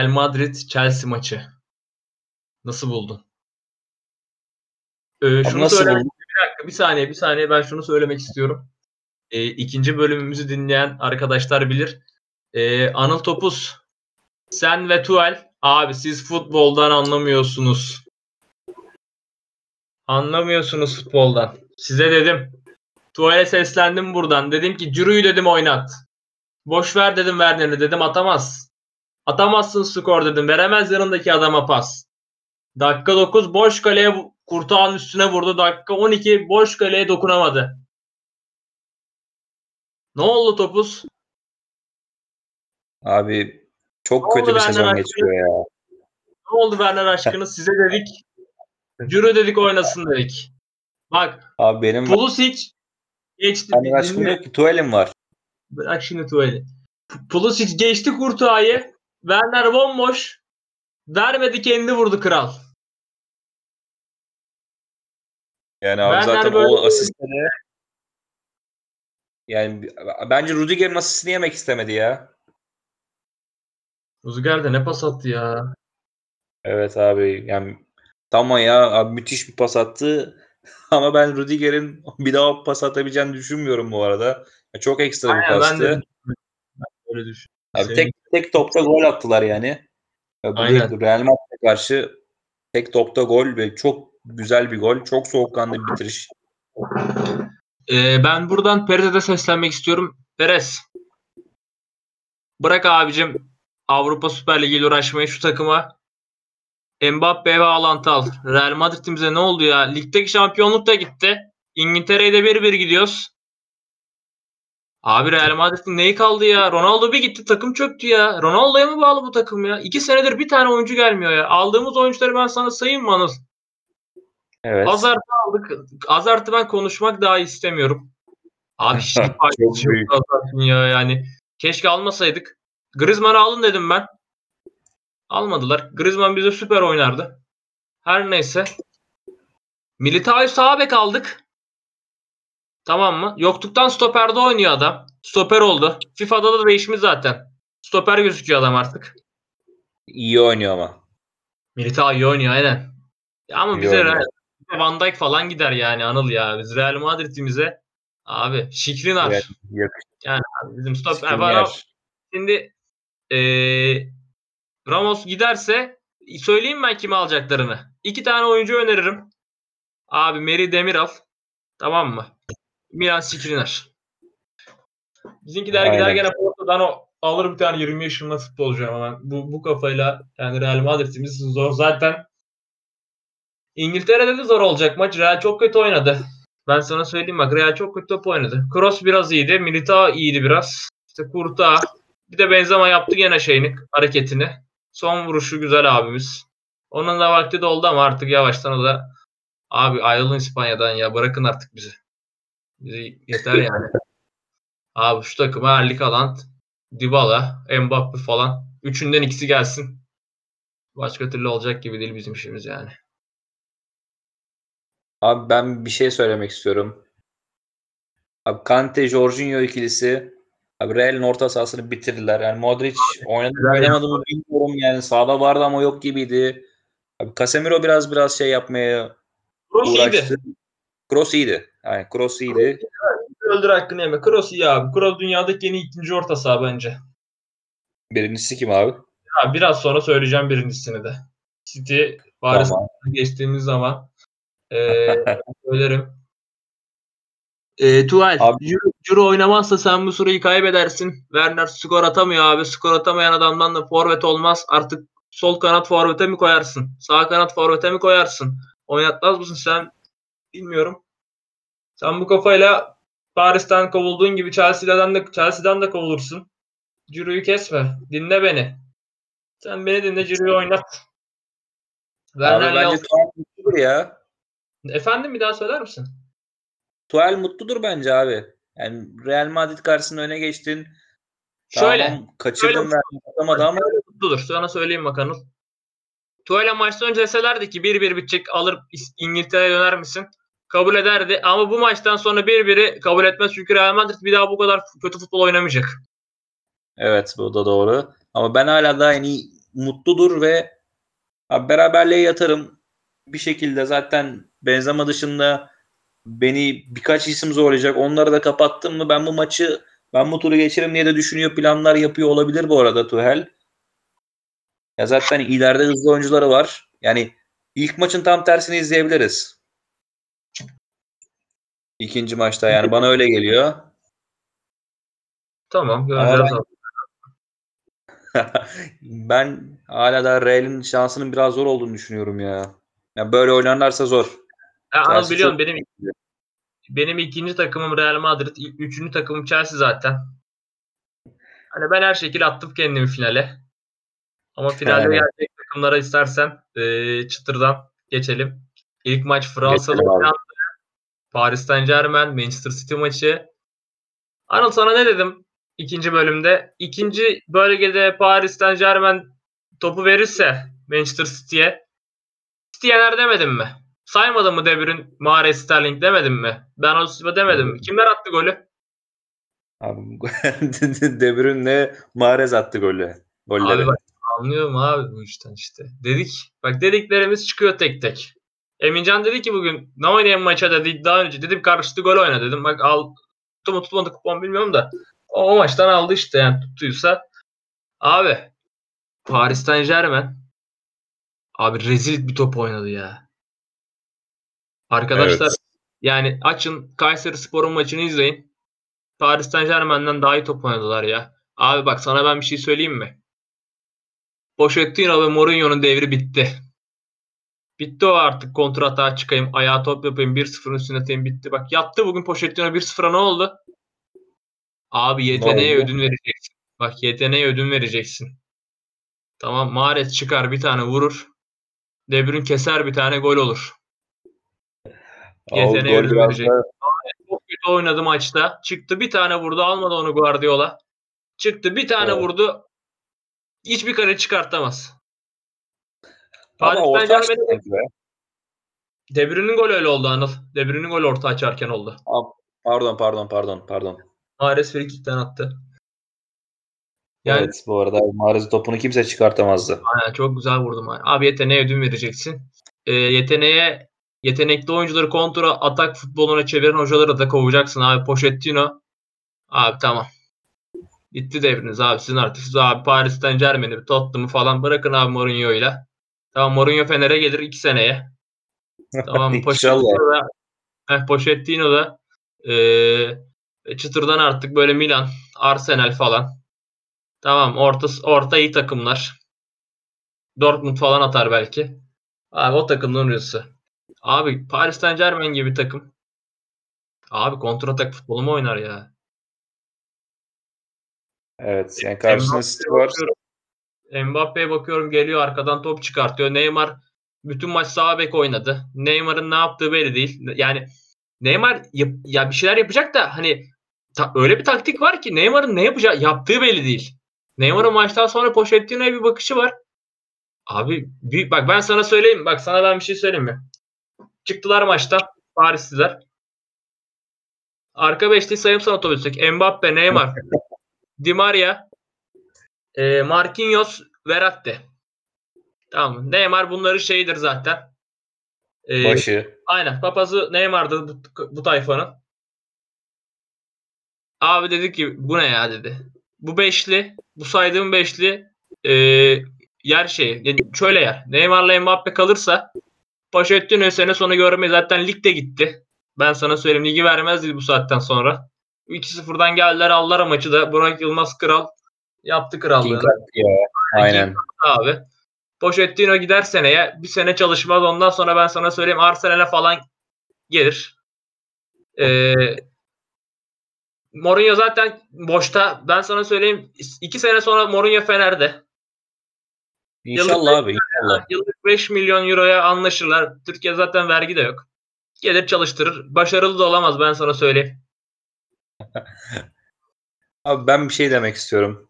Real Madrid Chelsea maçı. Nasıl buldun? Ee, şunu nasıl söylemek buldun? bir dakika bir saniye bir saniye ben şunu söylemek istiyorum. Ee, ikinci bölümümüzü dinleyen arkadaşlar bilir. Ee, Anıl Topuz sen ve Tuel abi siz futboldan anlamıyorsunuz. Anlamıyorsunuz futboldan. Size dedim. Tuval'e seslendim buradan. Dedim ki Cüru'yu dedim oynat. Boş ver dedim Werner'i dedim atamaz. Atamazsın skor dedim. Veremez yanındaki adama pas. Dakika 9 boş kaleye Kurtağın üstüne vurdu. Dakika 12 boş kaleye dokunamadı. Ne oldu topuz? Abi çok Ne kötü bir Werner sezon Aşkın? geçiyor ya. Ne oldu Werner aşkını? Size dedik. Cürü dedik oynasın dedik. Bak Abi benim Pulisic geçti. hani aşkım yok ki tuvalim var. Bırak şimdi tuvali. P- Pulisic geçti Kurtuğa'yı. Werner bomboş. Vermedi kendi vurdu kral. Yani abi Werner zaten böyle- o asistleri yani bence Rudiger'in asistini yemek istemedi ya. Rüzgar da ne pas attı ya. Evet abi yani tamam ya abi müthiş bir pas attı ama ben Rudiger'in bir daha pas atabileceğini düşünmüyorum bu arada. Çok ekstra bir Aynen, ben pastı. de Ben öyle düşün. Abi Senin- tek tek topta gol attılar yani. Ya Aynen. Real Madrid'e karşı tek topta gol ve çok güzel bir gol. Çok soğukkanlı bir bitiriş. Ee, ben buradan Perez'e de seslenmek istiyorum. Perez. Bırak abicim Avrupa Süper Ligi ile uğraşmayı şu takıma. Mbappe ve Haaland al. Real Madrid'imize ne oldu ya? Ligdeki şampiyonluk da gitti. İngiltere'ye de 1-1 gidiyoruz. Abi Real Madrid'in neyi kaldı ya? Ronaldo bir gitti takım çöktü ya. Ronaldo'ya mı bağlı bu takım ya? İki senedir bir tane oyuncu gelmiyor ya. Aldığımız oyuncuları ben sana sayayım mı Anıl? Evet. Hazard'ı aldık. Hazard'ı ben konuşmak daha istemiyorum. Abi hiç Çok faydası yok. Hazard'ın ya yani. Keşke almasaydık. Griezmann'ı alın dedim ben. Almadılar. Griezmann bize süper oynardı. Her neyse. Militao'yu sağ bek aldık. Tamam mı? Yokluktan stoperde oynuyor adam. Stoper oldu. FIFA'da da değişmiş zaten. Stoper gözüküyor adam artık. İyi oynuyor ama. Militao iyi oynuyor aynen. Ya ama İyi bize oynuyor. Real- Van Dijk falan gider yani Anıl ya. Biz Real Madrid'imize abi Şikrinar. Evet, yakış- Bizim stoper var. Şimdi eee, Ramos giderse söyleyeyim ben kimi alacaklarını. İki tane oyuncu öneririm. Abi Meri Demiral. Tamam mı? Milan Skriniar. Bizimkiler gider Aynen. gene Porto'dan o alır bir tane 20 yaşında futbolcu ama ben bu, bu kafayla yani Real Madrid'imiz zor. Zaten İngiltere'de de zor olacak maç. Real çok kötü oynadı. Ben sana söyleyeyim bak Real çok kötü top oynadı. Kroos biraz iyiydi. Militao iyiydi biraz. İşte Kurta. Bir de Benzema yaptı gene şeyini, hareketini. Son vuruşu güzel abimiz. Onun da vakti doldu ama artık yavaştan o da abi ayrılın İspanya'dan ya bırakın artık bizi. Yeter yani. abi şu takıma Erling Haaland, Dybala, Mbappe falan. Üçünden ikisi gelsin. Başka türlü olacak gibi değil bizim işimiz yani. Abi ben bir şey söylemek istiyorum. Abi Kante, Jorginho ikilisi abi Real'in orta sahasını bitirdiler. Yani Modric oynadı oynamadı mı bilmiyorum yani. Sağda vardı ama yok gibiydi. Abi Casemiro biraz biraz şey yapmaya Kroos iyiydi. uğraştı. Kroos iyiydi. Yani Kroos iyiydi. Öldür hakkını yeme. Kroos iyi abi. Kroos dünyadaki yeni ikinci orta saha bence. Birincisi kim abi? Ha, biraz sonra söyleyeceğim birincisini de. City Paris Tamam. geçtiğimiz zaman eee söylerim. E, Tuval, Ciro oynamazsa sen bu süreyi kaybedersin. Werner skor atamıyor abi. Skor atamayan adamdan da forvet olmaz. Artık sol kanat forvete mi koyarsın? Sağ kanat forvete mi koyarsın? Oynatmaz mısın sen? Bilmiyorum. Sen bu kafayla Paris'ten kovulduğun gibi Chelsea'den de Chelsea'den de kovulursun. Ciro'yu kesme. Dinle beni. Sen beni dinle Ciro'yu oynat. Werner bence Tuchel mutludur ya. Efendim bir daha söyler misin? Tuchel mutludur bence abi. Yani Real Madrid karşısında öne geçtin. Şöyle. Tamam, kaçırdın şöyle- ve atamadı ama mutludur. Sana söyleyeyim bakalım. Tuvalet maçtan önce deselerdi ki 1-1 bitecek alır İngiltere'ye döner misin? Kabul ederdi. Ama bu maçtan sonra 1-1'i kabul etmez. Çünkü Real Madrid bir daha bu kadar kötü futbol oynamayacak. Evet bu da doğru. Ama ben hala daha iyi mutludur ve abi beraberliğe yatarım. Bir şekilde zaten Benzema dışında beni birkaç isim zorlayacak. Onları da kapattım mı ben bu maçı ben bu turu geçerim diye de düşünüyor planlar yapıyor olabilir bu arada Tuhel. Ya zaten ileride hızlı oyuncuları var. Yani ilk maçın tam tersini izleyebiliriz. İkinci maçta yani bana öyle geliyor. Tamam Ama göreceğiz. ben- abi. ben hala da Real'in şansının biraz zor olduğunu düşünüyorum ya. Ya böyle oynarlarsa zor. Ya, Chelsea biliyorum çok- benim benim ikinci takımım Real Madrid, üçüncü takımım Chelsea zaten. Hani ben her şekilde attım kendimi finale. Ama finalde Evet. gelecek takımlara istersen eee, çıtırdan geçelim. İlk maç abi. oynandı. Paris Saint Germain, Manchester City maçı. Anıl sana ne dedim ikinci bölümde? İkinci bölgede Paris Saint Germain topu verirse Manchester City'ye City yener demedim mi? Saymadın mı De Bruyne, Mahrez, Sterling demedim mi? Ben Silva demedim mi? Kimler attı golü? Abi, De Bruyne'le Mahrez attı golü. Golleri. Abi bak anlıyorum abi bu işten işte. Dedik. Bak dediklerimiz çıkıyor tek tek. Emincan dedi ki bugün ne oynayayım maça dedi daha önce. Dedim karşıtı gol oyna dedim. Bak al tuttu mu tutmadı kupon bilmiyorum da. O, o maçtan aldı işte yani tuttuysa. Abi Paris Saint Germain abi rezil bir top oynadı ya. Arkadaşlar Evet. yani açın Kayseri Spor'un maçını izleyin. Paris Saint Germain'den daha iyi top oynadılar ya. Abi bak sana ben bir şey söyleyeyim mi? Pochettino ve Mourinho'nun devri bitti. Bitti o artık kontrata çıkayım, ayağa top yapayım, 1-0'ın üstüne atayım bitti. Bak yattı bugün Pochettino 1-0'a ne oldu? Abi yeteneğe ödün vereceksin. Bak yeteneğe ödün vereceksin. Tamam Mahrez çıkar bir tane vurur. De Bruyne keser bir tane gol olur. Yeteneğe ödün verecek. da Çok kötü oynadı maçta. Çıktı bir tane vurdu almadı onu Guardiola. Çıktı bir tane Evet. vurdu. Hiçbir kare çıkartamaz. Ama Paris orta Saint açtı. De golü öyle oldu Anıl. De Bruyne'nin golü orta açarken oldu. Pardon pardon pardon pardon. Mahrez frikikten attı. Yani evet bu arada Mahrez topunu kimse çıkartamazdı. aynen, çok güzel vurdum. Abi Abi yeteneğe ödün vereceksin. Ee, yeteneğe yetenekli oyuncuları kontra atak futboluna çeviren hocaları da kovacaksın abi. Pochettino. Abi tamam. Bitti devriniz abi. Sizin artık siz abi Paris'ten Germain'i, Tottenham'ı falan bırakın abi Mourinho'yla. Tamam Mourinho Fener'e gelir 2 seneye. Tamam İnşallah. Pochettino da heh, Pochettino da eee, çıtırdan artık böyle Milan, Arsenal falan. Tamam orta orta iyi takımlar. Dortmund falan atar belki. Abi o takımların üyesi. Abi Paris Saint Germain gibi takım. Abi kontratak futbolu mu oynar ya? Evet yani karşısında City var. Mbappe'ye bakıyorum geliyor arkadan top çıkartıyor. Neymar bütün maç sağ bek oynadı. Neymar'ın ne yaptığı belli değil. Yani Neymar yap- ya bir şeyler yapacak da hani ta- öyle bir taktik var ki Neymar'ın ne yapacağı yaptığı belli değil. Neymar'ın maçtan sonra Pochettino'ya bir bakışı var. Abi bir, bak ben sana söyleyeyim. Bak sana ben bir şey söyleyeyim mi? Çıktılar maçtan Parisliler. Arka beşli sayım sana otobüsteki. Mbappe, Neymar, Di Maria, e, Marquinhos, Verratti. Tamam? Neymar bunları şeydir zaten. E, Başı. Aynen. Papazı Neymar'dı bu, bu tayfanın. Abi dedi ki bu ne ya dedi. Bu beşli, bu saydığım beşli e, yer şeyi. Yani şöyle yer. Neymar'la Mbappe kalırsa Pochettino sene sonu görmeyi zaten ligde gitti. Ben sana söyleyeyim ligi vermezdi bu saatten sonra. 2-0'dan geldiler aldılar maçı da. Burak Yılmaz kral yaptı krallığını ya. Aynen. abi. Pochettino gider seneye. Bir sene çalışmaz. Ondan sonra ben sana söyleyeyim Arsenal'e falan gelir. Ee, Mourinho zaten boşta. Ben sana söyleyeyim. iki sene sonra Mourinho Fener'de. İnşallah abi inşallah. Yıllık 5 milyon euroya anlaşırlar. Türkiye zaten vergi de yok. Gelir çalıştırır. Başarılı da olamaz ben sana söyleyeyim. Abi ben bir şey demek istiyorum.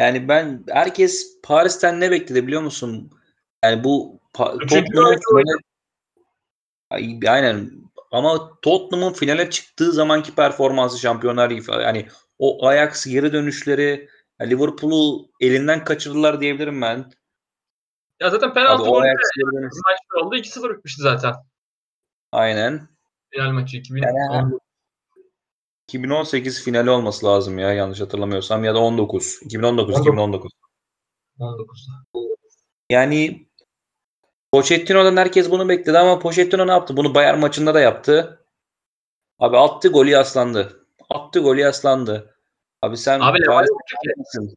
Yani ben herkes Paris'ten ne bekledi biliyor musun? Yani bu pa- Tottenham'ın finale Ay, aynen ama Tottenham'ın finale çıktığı zamanki performansı Şampiyonlar Ligi yani o Ajax geri dönüşleri Liverpool'u elinden kaçırdılar diyebilirim ben. Ya zaten penaltı golü Ajax'leri benim- maç oldu. 2-0 bitmişti zaten. Aynen. Real maçı 2010. Yani- 2018 finali olması lazım ya yanlış hatırlamıyorsam ya da 19. 2019 19. 2019. 19'da. Yani Pochettino'dan herkes bunu bekledi ama Pochettino ne yaptı? Bunu Bayern maçında da yaptı. Abi attı golü yaslandı. Attı golü yaslandı. Abi sen Abi Leva yoktu ki.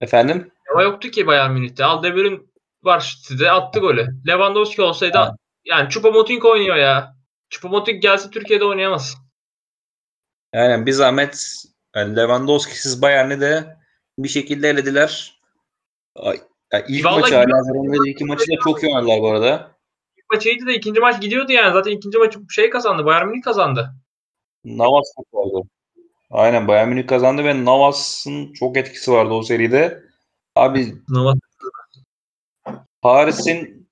Efendim? Leva yoktu ki Bayern Münih'te. Aldemir'in var City'de attı golü. Lewandowski olsaydı Ha. yani Choupo-Moting oynuyor ya. Choupo-Moting gelse Türkiye'de oynayamaz. Yani bir zahmet yani Lewandowski'siz Bayern'i de bir şekilde elediler. Ay, ya ilk Vallahi maçı hala Zarun'da iki maçı da çok iyi oynadılar bu arada. İlk maç iyiydi de ikinci maç gidiyordu yani. Zaten ikinci maçı şey kazandı. Bayern Münih kazandı. Navas çok vardı. Aynen Bayern Münih kazandı ve Navas'ın çok etkisi vardı o seride. Abi Nova Paris'in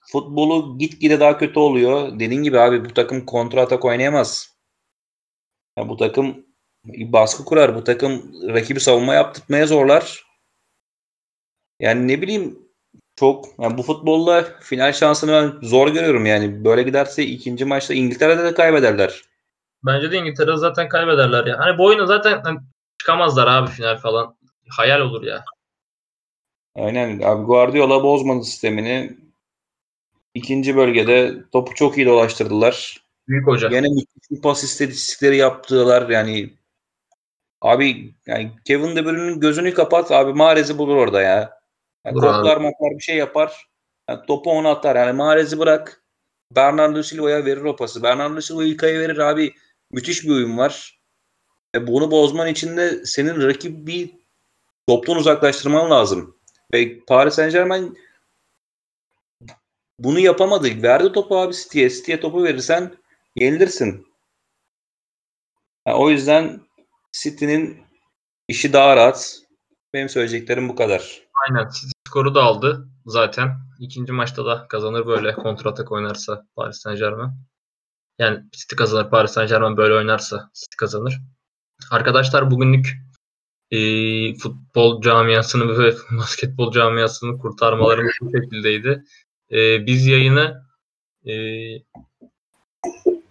futbolu gitgide daha kötü oluyor. Dediğin gibi abi bu takım kontra atak oynayamaz. Ya bu takım baskı kurar. Bu takım rakibi savunma yaptırmaya zorlar. Yani ne bileyim çok yani bu futbolla final şansını ben zor görüyorum yani. Böyle giderse ikinci maçta İngiltere'de de kaybederler. Bence de İngiltere zaten kaybederler ya. Hani bu oyunu zaten hani çıkamazlar abi final falan. Hayal olur ya. Aynen abi Guardiola bozmadı sistemini. İkinci bölgede topu çok iyi dolaştırdılar. Büyük hoca. Gene müthiş pas istatistikleri yaptılar yani. Abi yani Kevin De Bruyne'nin gözünü kapat abi Mahrez'i bulur orada ya. Yani toplar moplar bir şey yapar. Yani topu ona atar. Yani Mahrez'i bırak. Bernardo Silva'ya verir o pası. Bernardo Silva İlkay'a verir abi. Müthiş bir uyum var. E bunu bozman için de senin rakip bir toptan uzaklaştırman lazım. Ve Paris Saint Germain bunu yapamadı. Verdi topu abi City'ye. City'ye topu verirsen yenilirsin. Ha, o yüzden City'nin işi daha rahat. Benim söyleyeceklerim bu kadar. Aynen. City skoru da aldı zaten. İkinci maçta da kazanır böyle kontratak oynarsa Paris Saint Germain. Yani City kazanır. Paris Saint Germain böyle oynarsa City kazanır. Arkadaşlar bugünlük eee, futbol camiasını ve basketbol camiasını kurtarmalarımız bu şekildeydi. Eee, biz yayını eee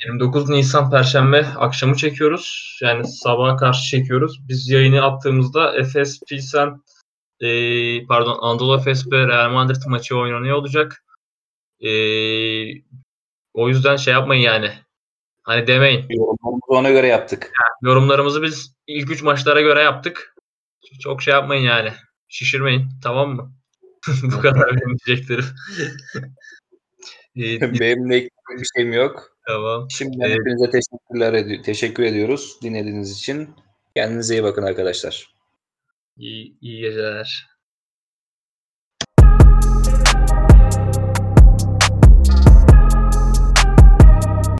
29 Nisan Perşembe akşamı çekiyoruz. Yani sabaha karşı çekiyoruz. Biz yayını attığımızda Efes Pilsen eee, pardon Anadolu Efes ve Real Madrid maçı oynanıyor olacak. Eee, o yüzden şey yapmayın yani. Hani demeyin. Yorumlarımızı ona göre yaptık. Yorumlarımızı biz ilk 3 maçlara göre yaptık. Çok şey yapmayın yani. Şişirmeyin. Tamam mı? Bu kadar benim diyeceklerim. Ee, Benim de bir şeyim yok. tamam. Şimdiden Evet. hepinize teşekkürler edi- teşekkür ediyoruz dinlediğiniz için. Kendinize iyi bakın arkadaşlar. İyi, iyi geceler.